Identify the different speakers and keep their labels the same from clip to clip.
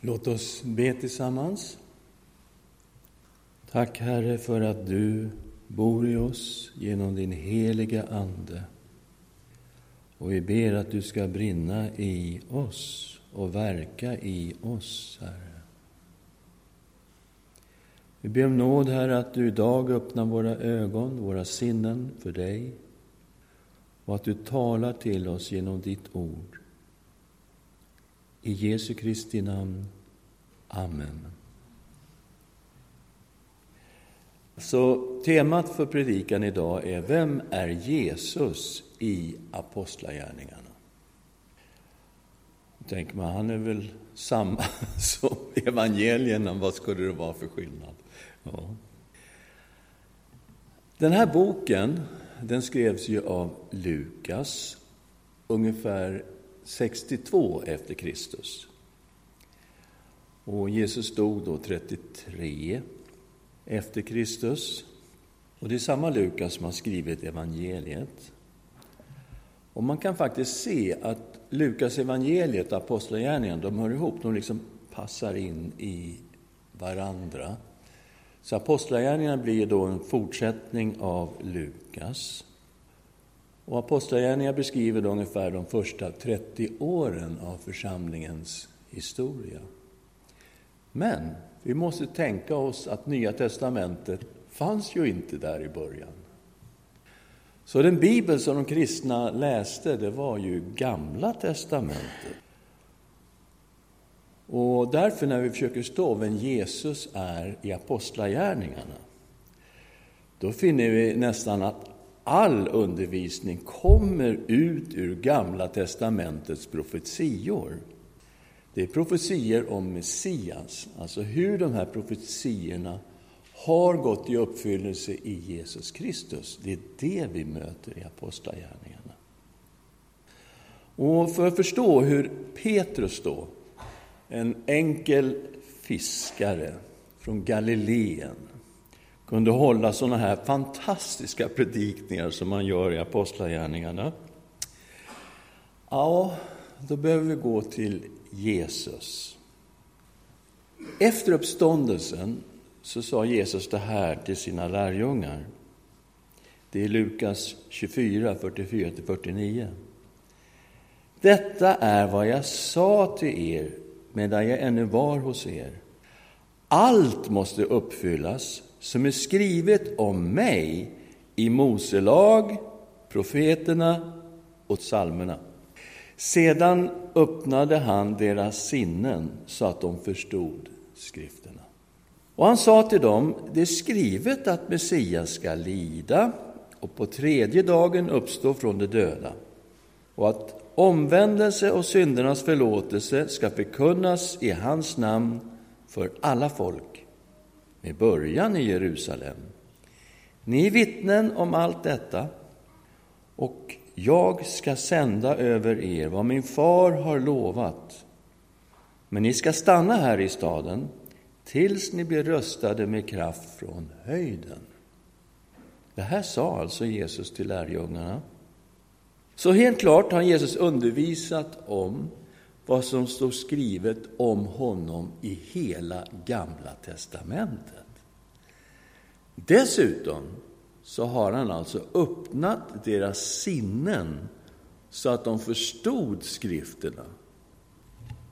Speaker 1: Låt oss be tillsammans. Tack, Herre, för att du bor i oss genom din heliga Ande. Och vi ber att du ska brinna i oss och verka i oss, Herre. Vi ber om nåd, Herre, att du idag öppnar våra ögon, våra sinnen för dig och att du talar till oss genom ditt ord. I Jesu Kristi namn. Amen. Så temat för predikan idag är Vem är Jesus i Apostlagärningarna? Då tänker man, han är väl samma som evangelierna, vad skulle det vara för skillnad? Ja. Den här boken den skrevs ju av Lukas ungefär 62 efter Kristus. Och Jesus dog då 33 efter Kristus. Och det är samma Lukas som har skrivit evangeliet. Och man kan faktiskt se att Lukas evangeliet och Apostlagärningarna, de hör ihop, de liksom passar in i varandra. Så Apostlagärningarna blir då en fortsättning av Lukas. Och Apostlagärningarna beskriver då ungefär de första 30 åren av församlingens historia. Men vi måste tänka oss att Nya testamentet fanns ju inte där i början. Så den bibel som de kristna läste, det var ju Gamla testamentet. Och därför när vi försöker stå vem Jesus är i Apostlagärningarna, då finner vi nästan att all undervisning kommer ut ur Gamla testamentets profetior. Det är profetier om Messias, alltså hur de här profetiorna har gått i uppfyllelse i Jesus Kristus. Det är det vi möter i Apostlagärningarna. Och för att förstå hur Petrus då, en enkel fiskare från Galileen, kunde hålla sådana här fantastiska predikningar som man gör i Apostlagärningarna. Ja, då behöver vi gå till Jesus. Efter uppståndelsen så sa Jesus det här till sina lärjungar. Det är Lukas 24, 44-49. Detta är vad jag sa till er medan jag ännu var hos er. Allt måste uppfyllas som är skrivet om mig i Mose lag, profeterna och psalmerna. Sedan öppnade han deras sinnen så att de förstod skrifterna. Och han sa till dem, det är skrivet att Messias ska lida och på tredje dagen uppstå från de döda och att omvändelse och syndernas förlåtelse ska förkunnas i hans namn för alla folk, med början i Jerusalem. Ni är vittnen om allt detta, och jag ska sända över er vad min far har lovat. Men ni ska stanna här i staden tills ni blir röstade med kraft från höjden. Det här sa alltså Jesus till lärjungarna. Så helt klart har Jesus undervisat om vad som står skrivet om honom i hela Gamla testamentet. Dessutom så har han alltså öppnat deras sinnen så att de förstod skrifterna.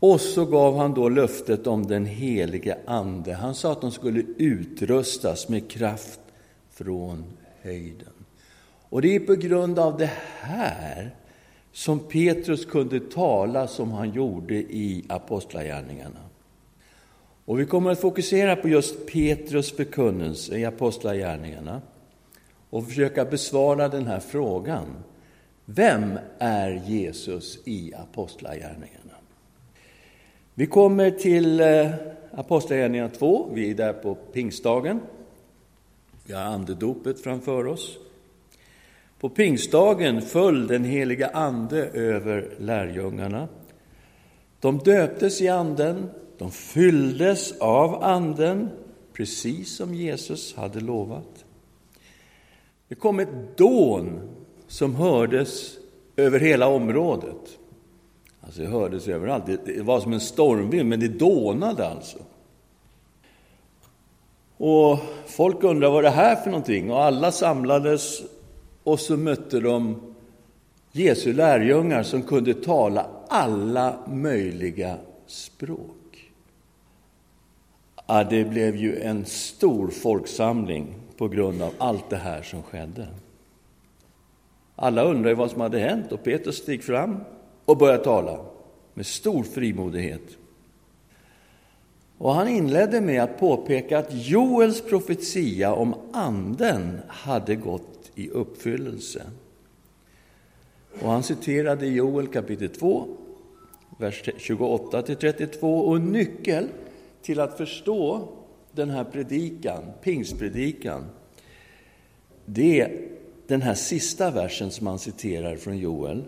Speaker 1: Och så gav han då löftet om den helige Ande. Han sa att de skulle utrustas med kraft från höjden. Och det är på grund av det här som Petrus kunde tala som han gjorde i Apostlagärningarna. Och vi kommer att fokusera på just Petrus förkunnelse i Apostlagärningarna och försöka besvara den här frågan. Vem är Jesus i Apostlagärningarna? Vi kommer till eh, Apostlagärningarna 2, vi är där på pingstdagen. Vi har andedopet framför oss. På pingstdagen föll den heliga Ande över lärjungarna. De döptes i Anden, de fylldes av Anden, precis som Jesus hade lovat. Det kom ett dån som hördes över hela området. Alltså det hördes överallt. Det var som en stormvind, men det dånade alltså. Och folk undrade vad det här för någonting och alla samlades och så mötte de Jesu lärjungar som kunde tala alla möjliga språk. Ja, det blev ju en stor folksamling på grund av allt det här som skedde. Alla undrade vad som hade hänt och Petrus steg fram och började tala med stor frimodighet. Och han inledde med att påpeka att Joels profetia om Anden hade gått i uppfyllelse. Och han citerade Joel kapitel 2, vers 28 32 och nyckel till att förstå den här predikan, pingstpredikan, det är den här sista versen som han citerar från Joel.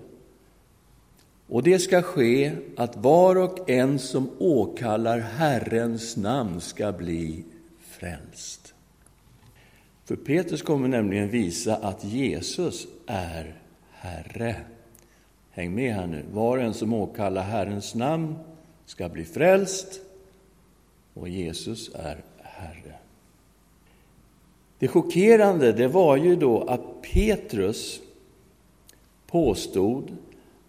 Speaker 1: Och det ska ske att var och en som åkallar Herrens namn ska bli frälst. För Petrus kommer nämligen visa att Jesus är Herre. Häng med här nu. Var och en som åkallar Herrens namn ska bli frälst och Jesus är Herre. Det chockerande det var ju då att Petrus påstod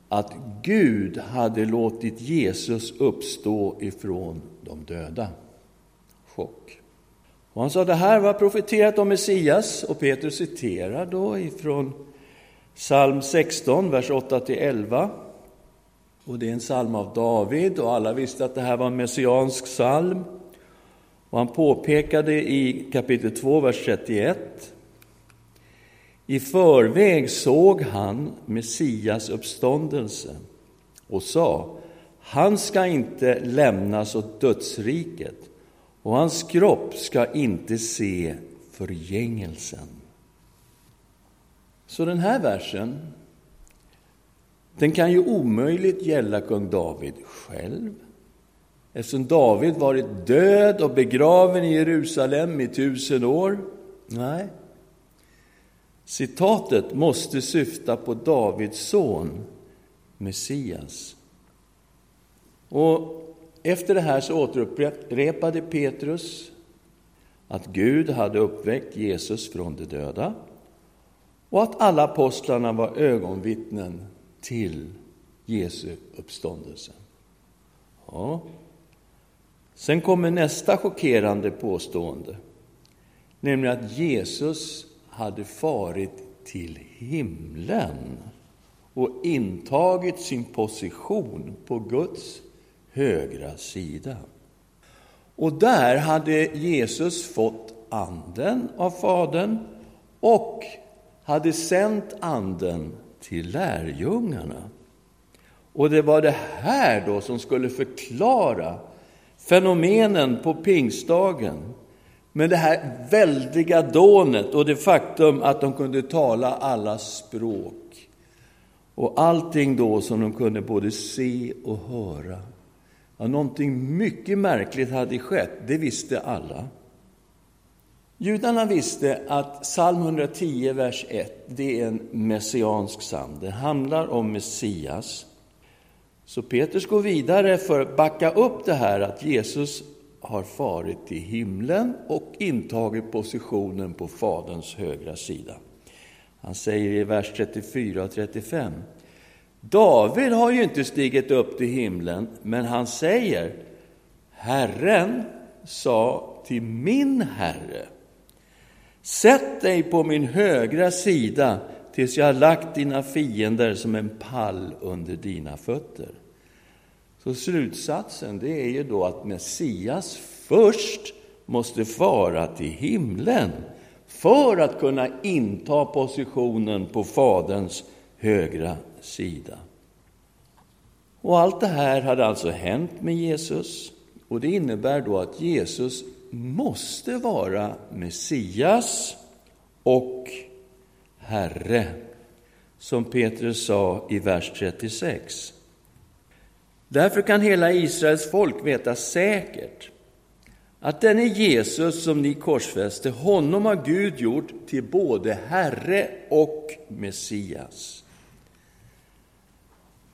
Speaker 1: att Gud hade låtit Jesus uppstå ifrån de döda. Chock. Och han sa det här var profeterat om Messias och Petrus citerar då ifrån psalm 16, vers 8-11. Och det är en psalm av David och alla visste att det här var en messiansk psalm. Och han påpekade i kapitel 2, vers 31 i förväg såg han Messias uppståndelse och sa, han ska inte lämnas åt dödsriket och hans kropp ska inte se förgängelsen. Så den här versen, den kan ju omöjligt gälla kung David själv eftersom David varit död och begraven i Jerusalem i tusen år. Nej, Citatet måste syfta på Davids son, Messias. Och efter det här så återupprepade Petrus att Gud hade uppväckt Jesus från de döda och att alla apostlarna var ögonvittnen till Jesu uppståndelse. Ja. Sen kommer nästa chockerande påstående, nämligen att Jesus hade farit till himlen och intagit sin position på Guds högra sida. Och där hade Jesus fått Anden av Fadern och hade sänt Anden till lärjungarna. Och det var det här då som skulle förklara fenomenen på pingstdagen men det här väldiga dånet och det faktum att de kunde tala alla språk och allting då som de kunde både se och höra. Ja, någonting mycket märkligt hade skett, det visste alla. Judarna visste att psalm 110, vers 1, det är en messiansk psalm. Det handlar om Messias. Så Petrus går vidare för att backa upp det här att Jesus har farit till himlen och intagit positionen på Faderns högra sida. Han säger i vers 34 och 35. David har ju inte stigit upp till himlen, men han säger Herren sa till min Herre Sätt dig på min högra sida tills jag har lagt dina fiender som en pall under dina fötter. Så slutsatsen det är ju då att Messias först måste fara till himlen för att kunna inta positionen på Faderns högra sida. Och allt det här hade alltså hänt med Jesus och det innebär då att Jesus måste vara Messias och Herre, som Petrus sa i vers 36. Därför kan hela Israels folk veta säkert att denne Jesus som ni korsfäste, honom har Gud gjort till både Herre och Messias.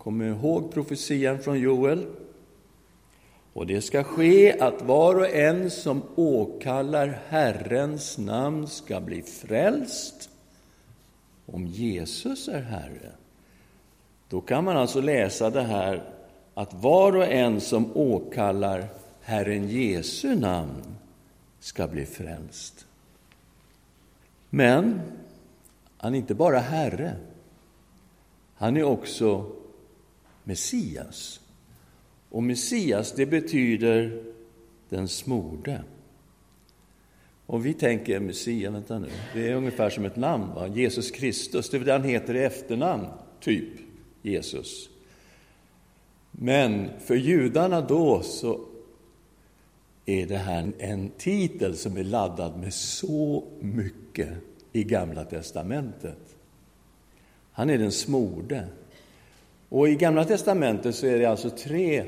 Speaker 1: Kommer ihåg profetian från Joel? Och det ska ske att var och en som åkallar Herrens namn ska bli frälst. Om Jesus är Herre, då kan man alltså läsa det här att var och en som åkallar Herren Jesu namn ska bli frälst. Men han är inte bara Herre, han är också Messias. Och Messias, det betyder den smorde. Och vi tänker Messias, vänta nu, det är ungefär som ett namn, va? Jesus Kristus, det är det han heter i efternamn, typ Jesus. Men för judarna då så är det här en titel som är laddad med så mycket i Gamla testamentet. Han är den smorde. Och i Gamla testamentet så är det alltså tre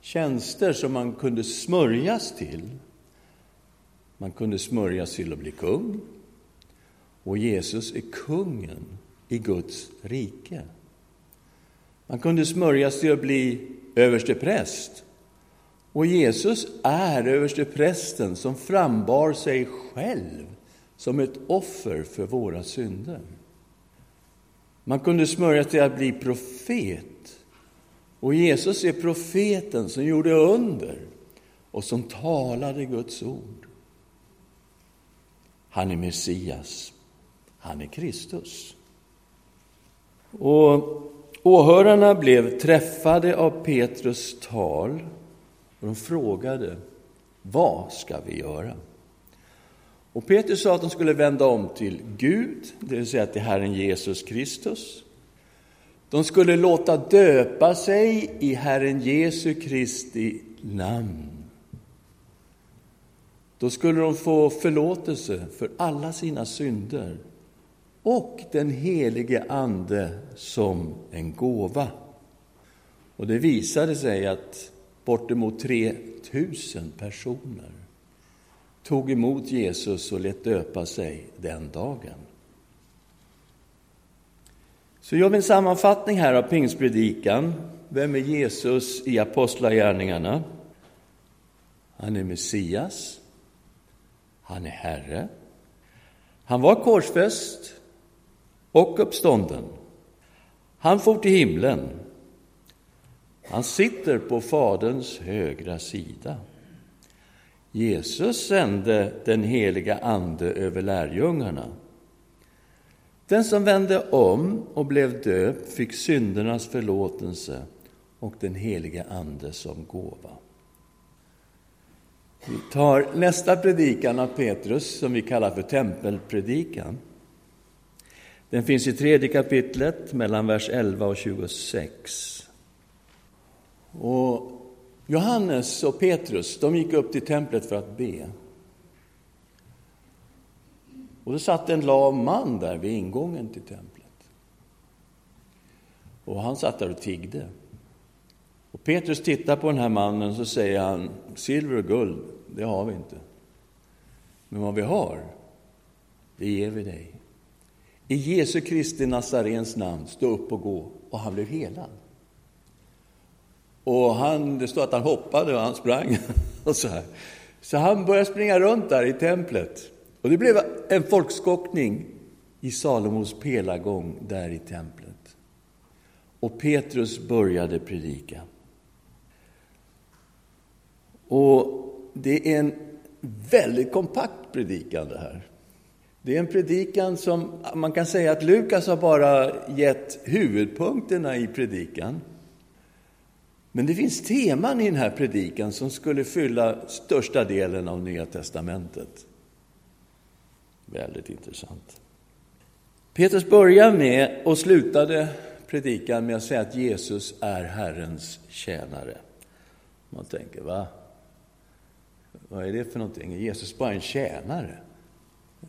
Speaker 1: tjänster som man kunde smörjas till. Man kunde smörjas till att bli kung. Och Jesus är kungen i Guds rike. Man kunde smörjas till att bli överstepräst. Och Jesus är översteprästen som frambar sig själv som ett offer för våra synder. Man kunde smörjas till att bli profet. Och Jesus är profeten som gjorde under och som talade Guds ord. Han är Messias. Han är Kristus. Och åhörarna blev träffade av Petrus tal och de frågade, vad ska vi göra? Och Petrus sa att de skulle vända om till Gud, det vill säga till Herren Jesus Kristus. De skulle låta döpa sig i Herren Jesu Kristi namn. Då skulle de få förlåtelse för alla sina synder och den helige Ande som en gåva. Och det visade sig att bortemot 3000 personer tog emot Jesus och lät döpa sig den dagen. Så gör vi en sammanfattning här av pingstpredikan. Vem är Jesus i Apostlagärningarna? Han är Messias. Han är Herre. Han var korsfäst och uppstånden. Han for till himlen. Han sitter på Faderns högra sida. Jesus sände den heliga Ande över lärjungarna. Den som vände om och blev döpt fick syndernas förlåtelse och den helige Ande som gåva. Vi tar nästa predikan av Petrus, som vi kallar för tempelpredikan. Den finns i tredje kapitlet, mellan vers 11 och 26. Och Johannes och Petrus de gick upp till templet för att be. Och då satt en lam man där vid ingången till templet. Och han satt där och tiggde. Och Petrus tittar på den här mannen och så säger han, silver och guld, det har vi inte. Men vad vi har, det ger vi dig. I Jesu Kristi Nazarens namn, stå upp och gå. Och han blev helad. Och han, det står att han hoppade och han sprang. Och så, här. så han började springa runt där i templet. Och det blev en folkskockning i Salomos pelargång där i templet. Och Petrus började predika. Och det är en väldigt kompakt predikan det här. Det är en predikan som man kan säga att Lukas har bara gett huvudpunkterna i predikan. Men det finns teman i den här predikan som skulle fylla största delen av Nya testamentet. Väldigt intressant. Petrus börjar med och slutade predikan med att säga att Jesus är Herrens tjänare. Man tänker, va? Vad är det för någonting? Är Jesus bara en tjänare?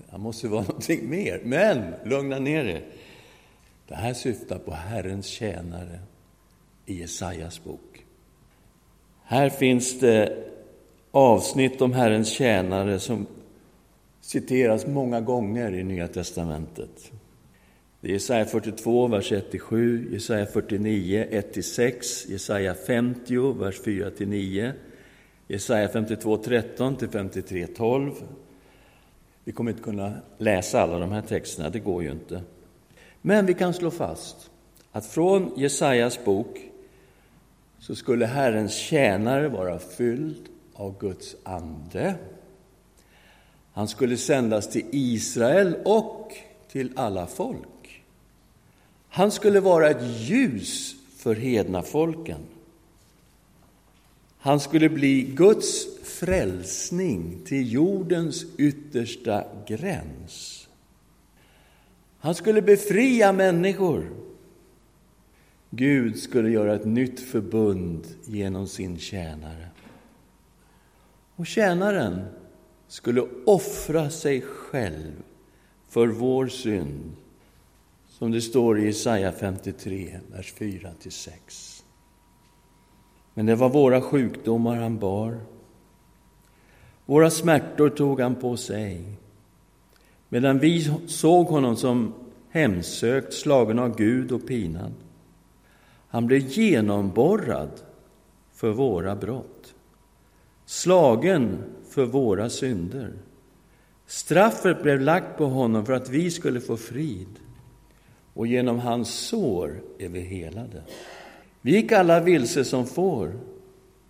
Speaker 1: Han måste vara någonting mer. Men, lugna ner er. Det här syftar på Herrens tjänare i Jesajas bok. Här finns det avsnitt om Herrens tjänare som citeras många gånger i Nya testamentet. Det är Jesaja 42, vers 1-7, Jesaja 49, 1-6, Jesaja 50, vers 4-9, Jesaja 52, 13-53, 12. Vi kommer inte kunna läsa alla de här texterna, det går ju inte. Men vi kan slå fast att från Jesajas bok så skulle Herrens tjänare vara fylld av Guds ande. Han skulle sändas till Israel och till alla folk. Han skulle vara ett ljus för hedna folken. Han skulle bli Guds frälsning till jordens yttersta gräns. Han skulle befria människor. Gud skulle göra ett nytt förbund genom sin tjänare. Och tjänaren skulle offra sig själv för vår synd, som det står i Jesaja 53, vers 4-6. Men det var våra sjukdomar han bar. Våra smärtor tog han på sig. Medan vi såg honom som hemsökt, slagen av Gud och pinad. Han blev genomborrad för våra brott, slagen för våra synder. Straffet blev lagt på honom för att vi skulle få frid, och genom hans sår är vi helade. Vi gick alla vilse som får,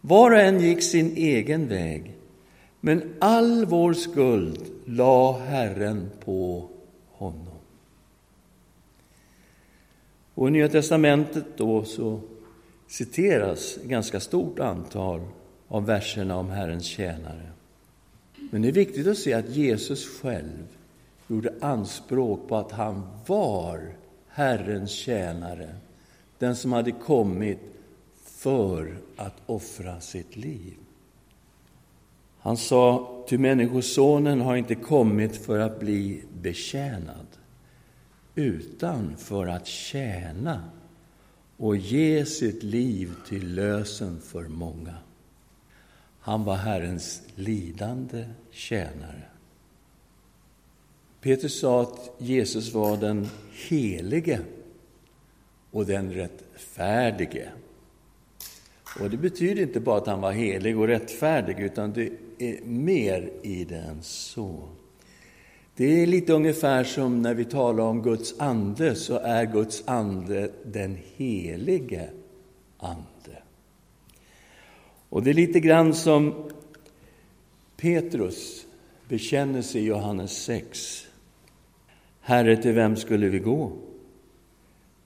Speaker 1: var och en gick sin egen väg, men all vår skuld la Herren på honom. Och I Nya testamentet då så citeras ett ganska stort antal av verserna om Herrens tjänare. Men det är viktigt att se att Jesus själv gjorde anspråk på att han var Herrens tjänare, den som hade kommit för att offra sitt liv. Han sa, ty Människosonen har inte kommit för att bli betjänad, utan för att tjäna och ge sitt liv till lösen för många. Han var Herrens lidande tjänare. Petrus sa att Jesus var den helige och den rättfärdige. Och Det betyder inte bara att han var helig och rättfärdig, utan det är mer i det än så. Det är lite ungefär som när vi talar om Guds ande, så är Guds ande den helige Ande. Och det är lite grann som Petrus bekänner sig i Johannes 6. Herre, till vem skulle vi gå?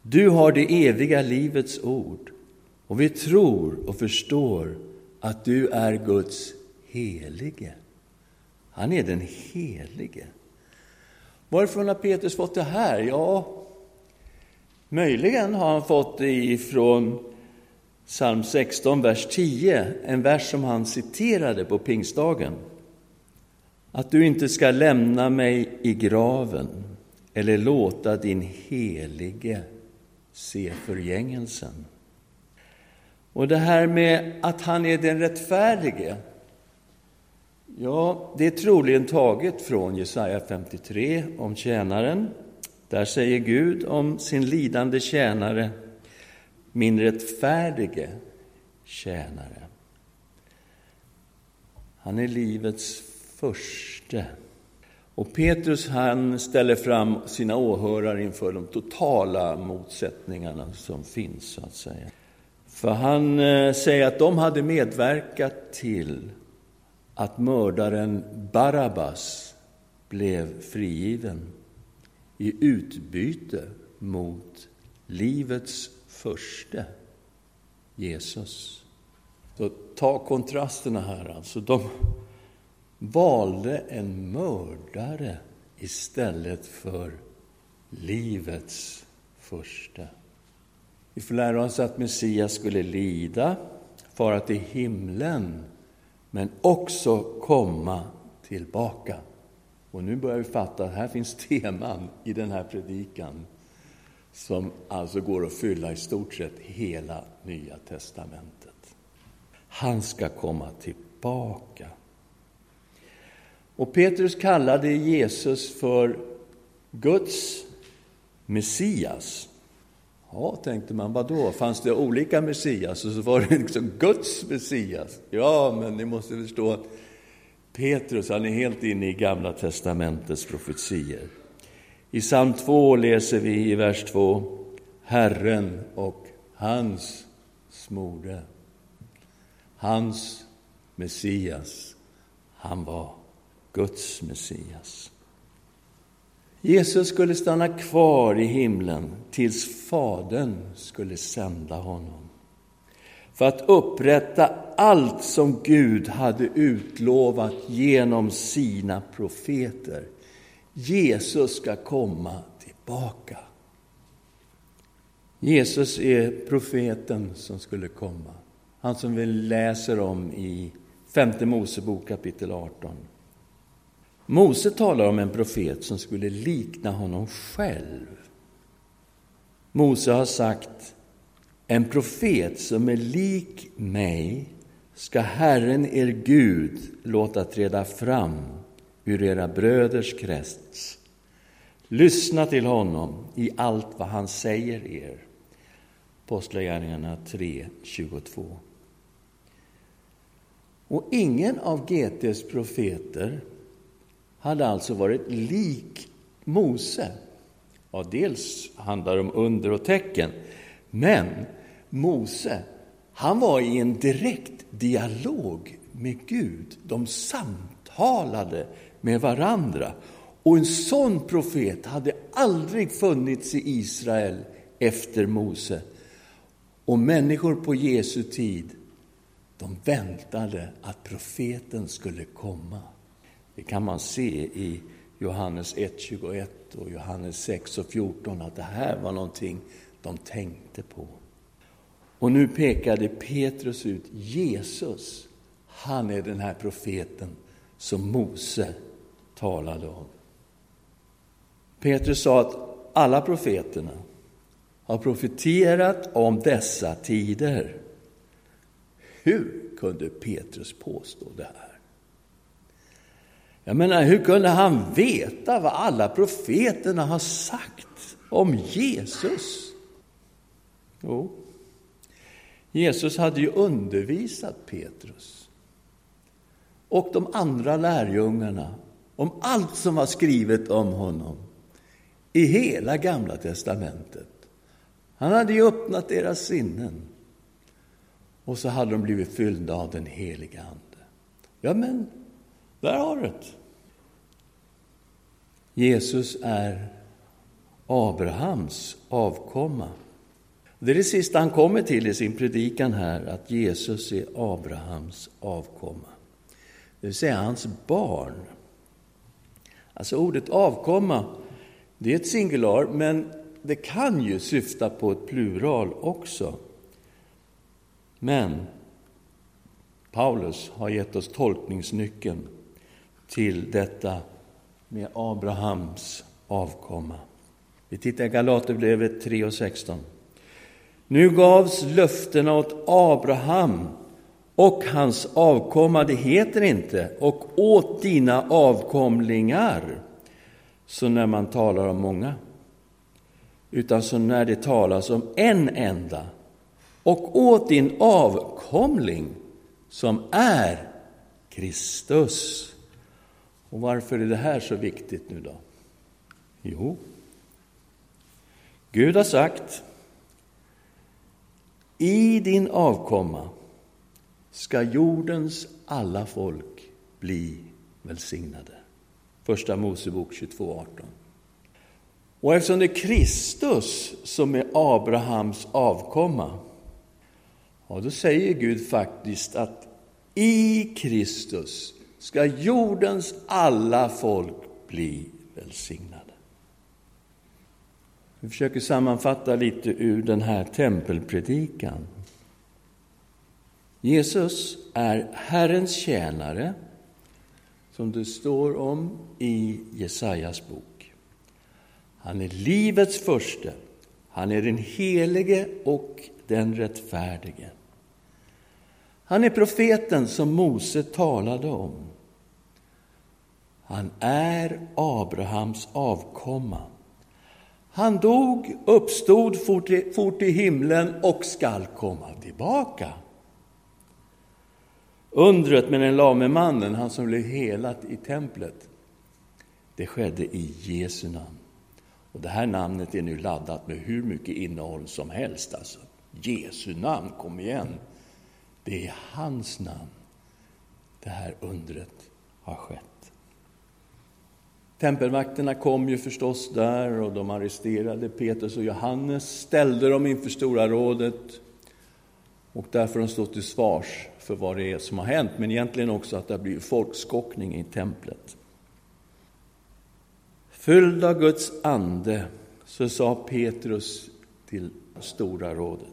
Speaker 1: Du har det eviga livets ord och vi tror och förstår att du är Guds helige. Han är den helige. Varifrån har Petrus fått det här? Ja, möjligen har han fått det ifrån psalm 16, vers 10, en vers som han citerade på pingstdagen. Att du inte ska lämna mig i graven eller låta din helige se förgängelsen. Och det här med att han är den rättfärdige, ja, det är troligen taget från Jesaja 53 om tjänaren. Där säger Gud om sin lidande tjänare, min rättfärdige tjänare. Han är livets förste. Och Petrus han ställer fram sina åhörare inför de totala motsättningarna som finns, så att säga. För han eh, säger att de hade medverkat till att mördaren Barabbas blev frigiven i utbyte mot livets förste, Jesus. Så ta kontrasterna här alltså. De valde en mördare istället för livets första. Vi får lära oss att Messias skulle lida, fara till himlen, men också komma tillbaka. Och nu börjar vi fatta att här finns teman i den här predikan som alltså går att fylla i stort sett hela Nya testamentet. Han ska komma tillbaka. Och Petrus kallade Jesus för Guds Messias. Ja, tänkte man, vad då? Fanns det olika Messias? Och så var det liksom Guds Messias. Ja, men ni måste förstå att Petrus, han är helt inne i Gamla Testamentets profetier. I psalm 2 läser vi i vers 2, Herren och hans smorde. Hans Messias, han var Guds Messias. Jesus skulle stanna kvar i himlen tills Fadern skulle sända honom för att upprätta allt som Gud hade utlovat genom sina profeter. Jesus ska komma tillbaka. Jesus är profeten som skulle komma. Han som vi läser om i Femte Mosebok kapitel 18. Mose talar om en profet som skulle likna honom själv. Mose har sagt, en profet som är lik mig ska Herren er Gud låta träda fram ur era bröders krets. Lyssna till honom i allt vad han säger er. Apostlagärningarna 3.22. Och ingen av GTs profeter hade alltså varit lik Mose. Ja, dels handlar det om under och tecken, men Mose, han var i en direkt dialog med Gud. De samtalade med varandra. Och en sån profet hade aldrig funnits i Israel efter Mose. Och människor på Jesu tid, de väntade att profeten skulle komma. Det kan man se i Johannes 1.21 och Johannes 6.14 att det här var någonting de tänkte på. Och nu pekade Petrus ut Jesus. Han är den här profeten som Mose talade om. Petrus sa att alla profeterna har profeterat om dessa tider. Hur kunde Petrus påstå det här? Jag menar, hur kunde han veta vad alla profeterna har sagt om Jesus? Jo, Jesus hade ju undervisat Petrus och de andra lärjungarna om allt som var skrivet om honom i hela Gamla testamentet. Han hade ju öppnat deras sinnen. Och så hade de blivit fyllda av den helige Ande. Ja, men där har du det. Jesus är Abrahams avkomma. Det är det sista han kommer till i sin predikan här, att Jesus är Abrahams avkomma. Det vill säga hans barn. Alltså ordet avkomma, det är ett singular, men det kan ju syfta på ett plural också. Men Paulus har gett oss tolkningsnyckeln till detta med Abrahams avkomma. Vi tittar i Galaterbrevet 3 och 16. Nu gavs löftena åt Abraham och hans avkomma, det heter inte, och åt dina avkomlingar, så när man talar om många, utan så när det talas om en enda, och åt din avkomling, som är Kristus. Och varför är det här så viktigt nu då? Jo, Gud har sagt i din avkomma ska jordens alla folk bli välsignade. Första Mosebok 22.18. Och eftersom det är Kristus som är Abrahams avkomma, ja, då säger Gud faktiskt att i Kristus ska jordens alla folk bli välsignade. Vi försöker sammanfatta lite ur den här tempelpredikan. Jesus är Herrens tjänare, som det står om i Jesajas bok. Han är livets förste, han är den helige och den rättfärdige. Han är profeten som Mose talade om. Han är Abrahams avkomma. Han dog, uppstod, for till, for till himlen och skall komma tillbaka. Undret med den lame mannen, han som blev helat i templet, det skedde i Jesu namn. Och det här namnet är nu laddat med hur mycket innehåll som helst. Alltså. Jesu namn, kom igen! Det är hans namn det här undret har skett. Tempelvakterna kom ju förstås där och de arresterade Petrus och Johannes, ställde dem inför Stora rådet och därför har de stått till svars för vad det är som har hänt, men egentligen också att det har blivit folkskockning i templet. Fylld av Guds ande så sa Petrus till Stora rådet.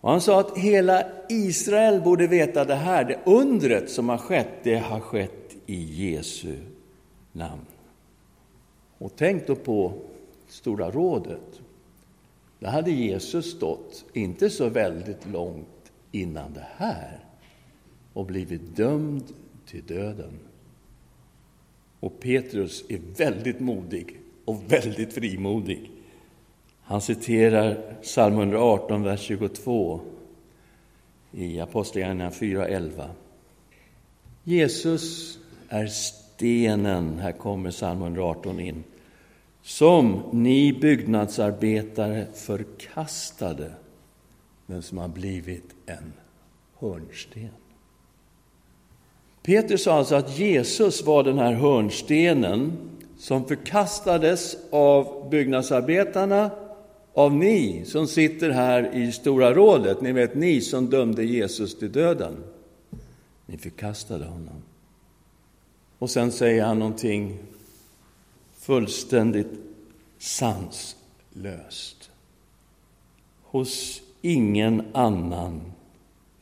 Speaker 1: Och han sa att hela Israel borde veta det här, det undret som har skett, det har skett i Jesu namn. Och tänk då på Stora rådet. Där hade Jesus stått, inte så väldigt långt innan det här, och blivit dömd till döden. Och Petrus är väldigt modig och väldigt frimodig. Han citerar psalm 118, vers 22 i Apostlagärningarna 4.11. Jesus är stenen, här kommer psalm 118 in, som ni byggnadsarbetare förkastade, men som har blivit en hörnsten. Peter sa alltså att Jesus var den här hörnstenen som förkastades av byggnadsarbetarna, av ni som sitter här i Stora rådet, ni vet ni som dömde Jesus till döden. Ni förkastade honom. Och sen säger han någonting fullständigt sanslöst. Hos ingen annan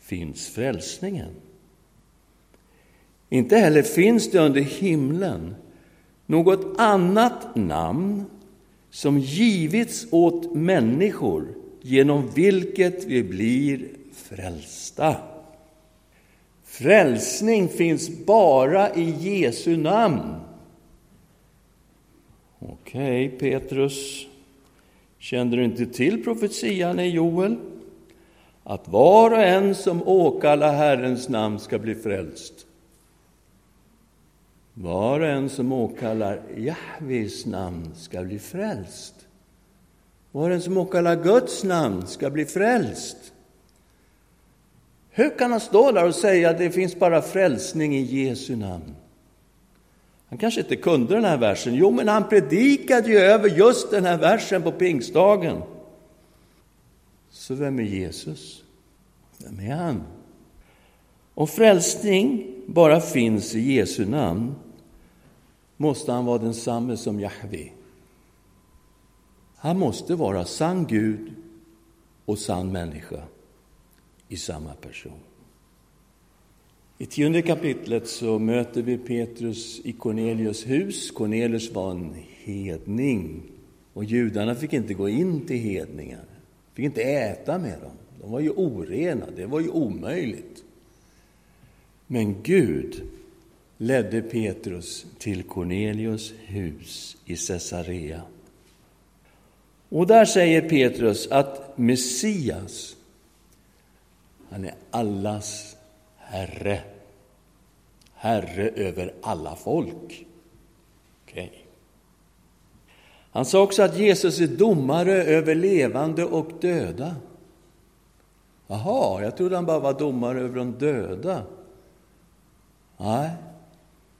Speaker 1: finns frälsningen. Inte heller finns det under himlen något annat namn som givits åt människor genom vilket vi blir frälsta. Frälsning finns bara i Jesu namn. Okej, okay, Petrus, kände du inte till profetian i Joel? Att var och en som åkallar Herrens namn ska bli frälst. Var och en som åkallar Jahves namn ska bli frälst. Var och en som åkallar Guds namn ska bli frälst. Hur kan han stå där och säga att det finns bara frälsning i Jesu namn? Han kanske inte kunde den här versen. Jo, men han predikade ju över just den här versen på pingstdagen. Så vem är Jesus? Vem är han? Om frälsning bara finns i Jesu namn måste han vara densamme som Jahve. Han måste vara sann Gud och sann människa i samma person. I tionde kapitlet så möter vi Petrus i Cornelius hus. Cornelius var en hedning och judarna fick inte gå in till hedningar, fick inte äta med dem. De var ju orena, det var ju omöjligt. Men Gud ledde Petrus till Cornelius hus i Caesarea. Och där säger Petrus att Messias, han är allas Herre. Herre över alla folk. Okay. Han sa också att Jesus är domare över levande och döda. Jaha, jag trodde han bara var domare över de döda. Nej,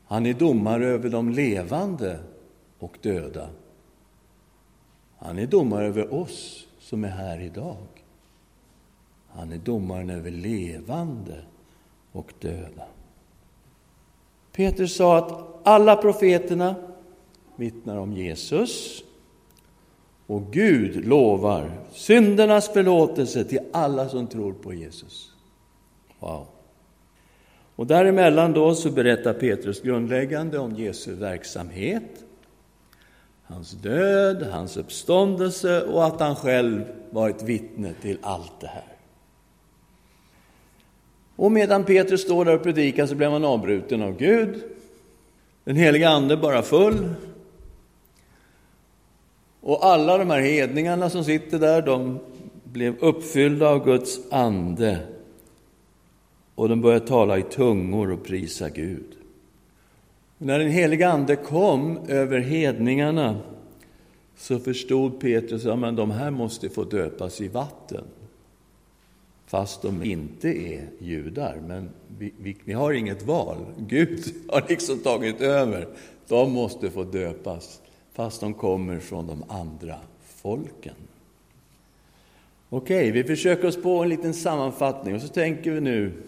Speaker 1: han är domare över de levande och döda. Han är domare över oss som är här idag. Han är domaren över levande och döda. Petrus sa att alla profeterna vittnar om Jesus och Gud lovar syndernas förlåtelse till alla som tror på Jesus. Wow! Och däremellan då så berättar Petrus grundläggande om Jesu verksamhet, hans död, hans uppståndelse och att han själv var ett vittne till allt det här. Och medan Petrus står där och predikar så blev han avbruten av Gud. Den heliga Ande bara full. Och alla de här hedningarna som sitter där, de blev uppfyllda av Guds ande. Och de började tala i tungor och prisa Gud. När den heliga Ande kom över hedningarna så förstod Petrus att de här måste få döpas i vatten. Fast de inte är judar. Men vi, vi, vi har inget val. Gud har liksom tagit över. De måste få döpas fast de kommer från de andra folken. Okej, vi försöker oss på en liten sammanfattning och så tänker vi nu,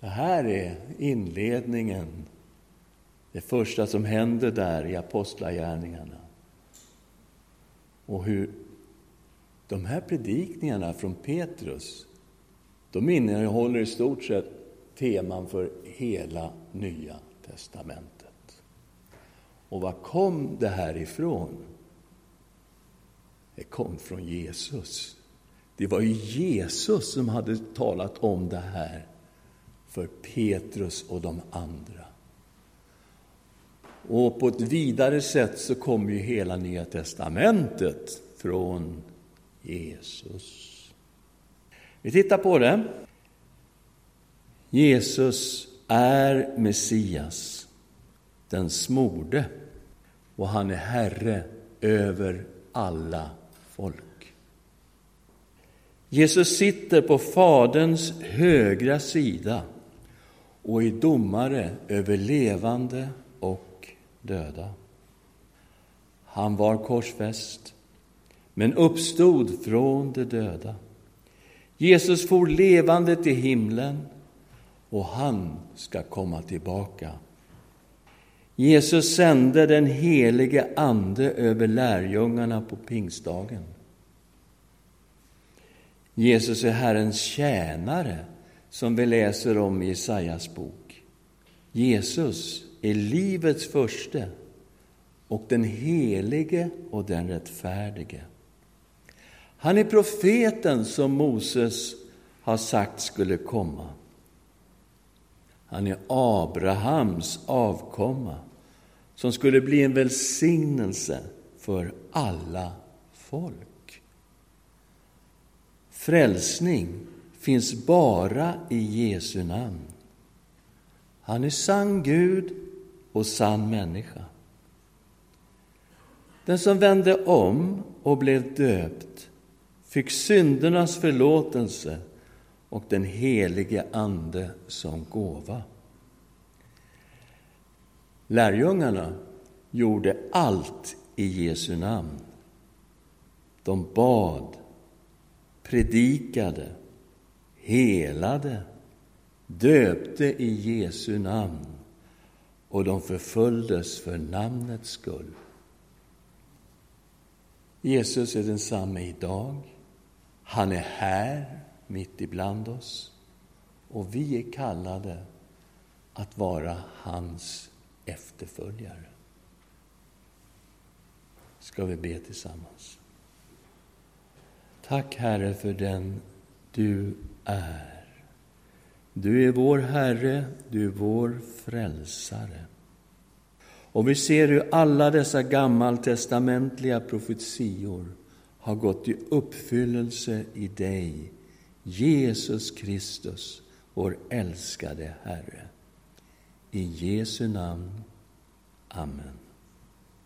Speaker 1: det här är inledningen, det första som händer där i Apostlagärningarna. Och hur de här predikningarna från Petrus, de innehåller i stort sett teman för hela Nya testamentet. Och var kom det här ifrån? Det kom från Jesus. Det var ju Jesus som hade talat om det här för Petrus och de andra. Och på ett vidare sätt så kommer ju hela Nya testamentet från Jesus. Vi tittar på det. Jesus är Messias, den smorde, och han är Herre över alla folk. Jesus sitter på Faderns högra sida och är domare över levande och döda. Han var korsfäst, men uppstod från de döda. Jesus for levande till himlen och han ska komma tillbaka. Jesus sände den helige Ande över lärjungarna på pingstdagen. Jesus är Herrens tjänare, som vi läser om i Jesajas bok. Jesus är livets förste och den helige och den rättfärdige. Han är profeten som Moses har sagt skulle komma. Han är Abrahams avkomma som skulle bli en välsignelse för alla folk. Frälsning finns bara i Jesu namn. Han är sann Gud och sann människa. Den som vände om och blev döpt fick syndernas förlåtelse och den helige Ande som gåva. Lärjungarna gjorde allt i Jesu namn. De bad, predikade, helade, döpte i Jesu namn och de förföljdes för namnets skull. Jesus är densamme idag. Han är här mitt ibland oss. Och vi är kallade att vara hans efterföljare. Ska vi be tillsammans. Tack, Herre, för den du är. Du är vår Herre, du är vår frälsare. Och vi ser hur alla dessa gammaltestamentliga profetior har gått i uppfyllelse i dig, Jesus Kristus, vår älskade Herre. I Jesu namn. Amen.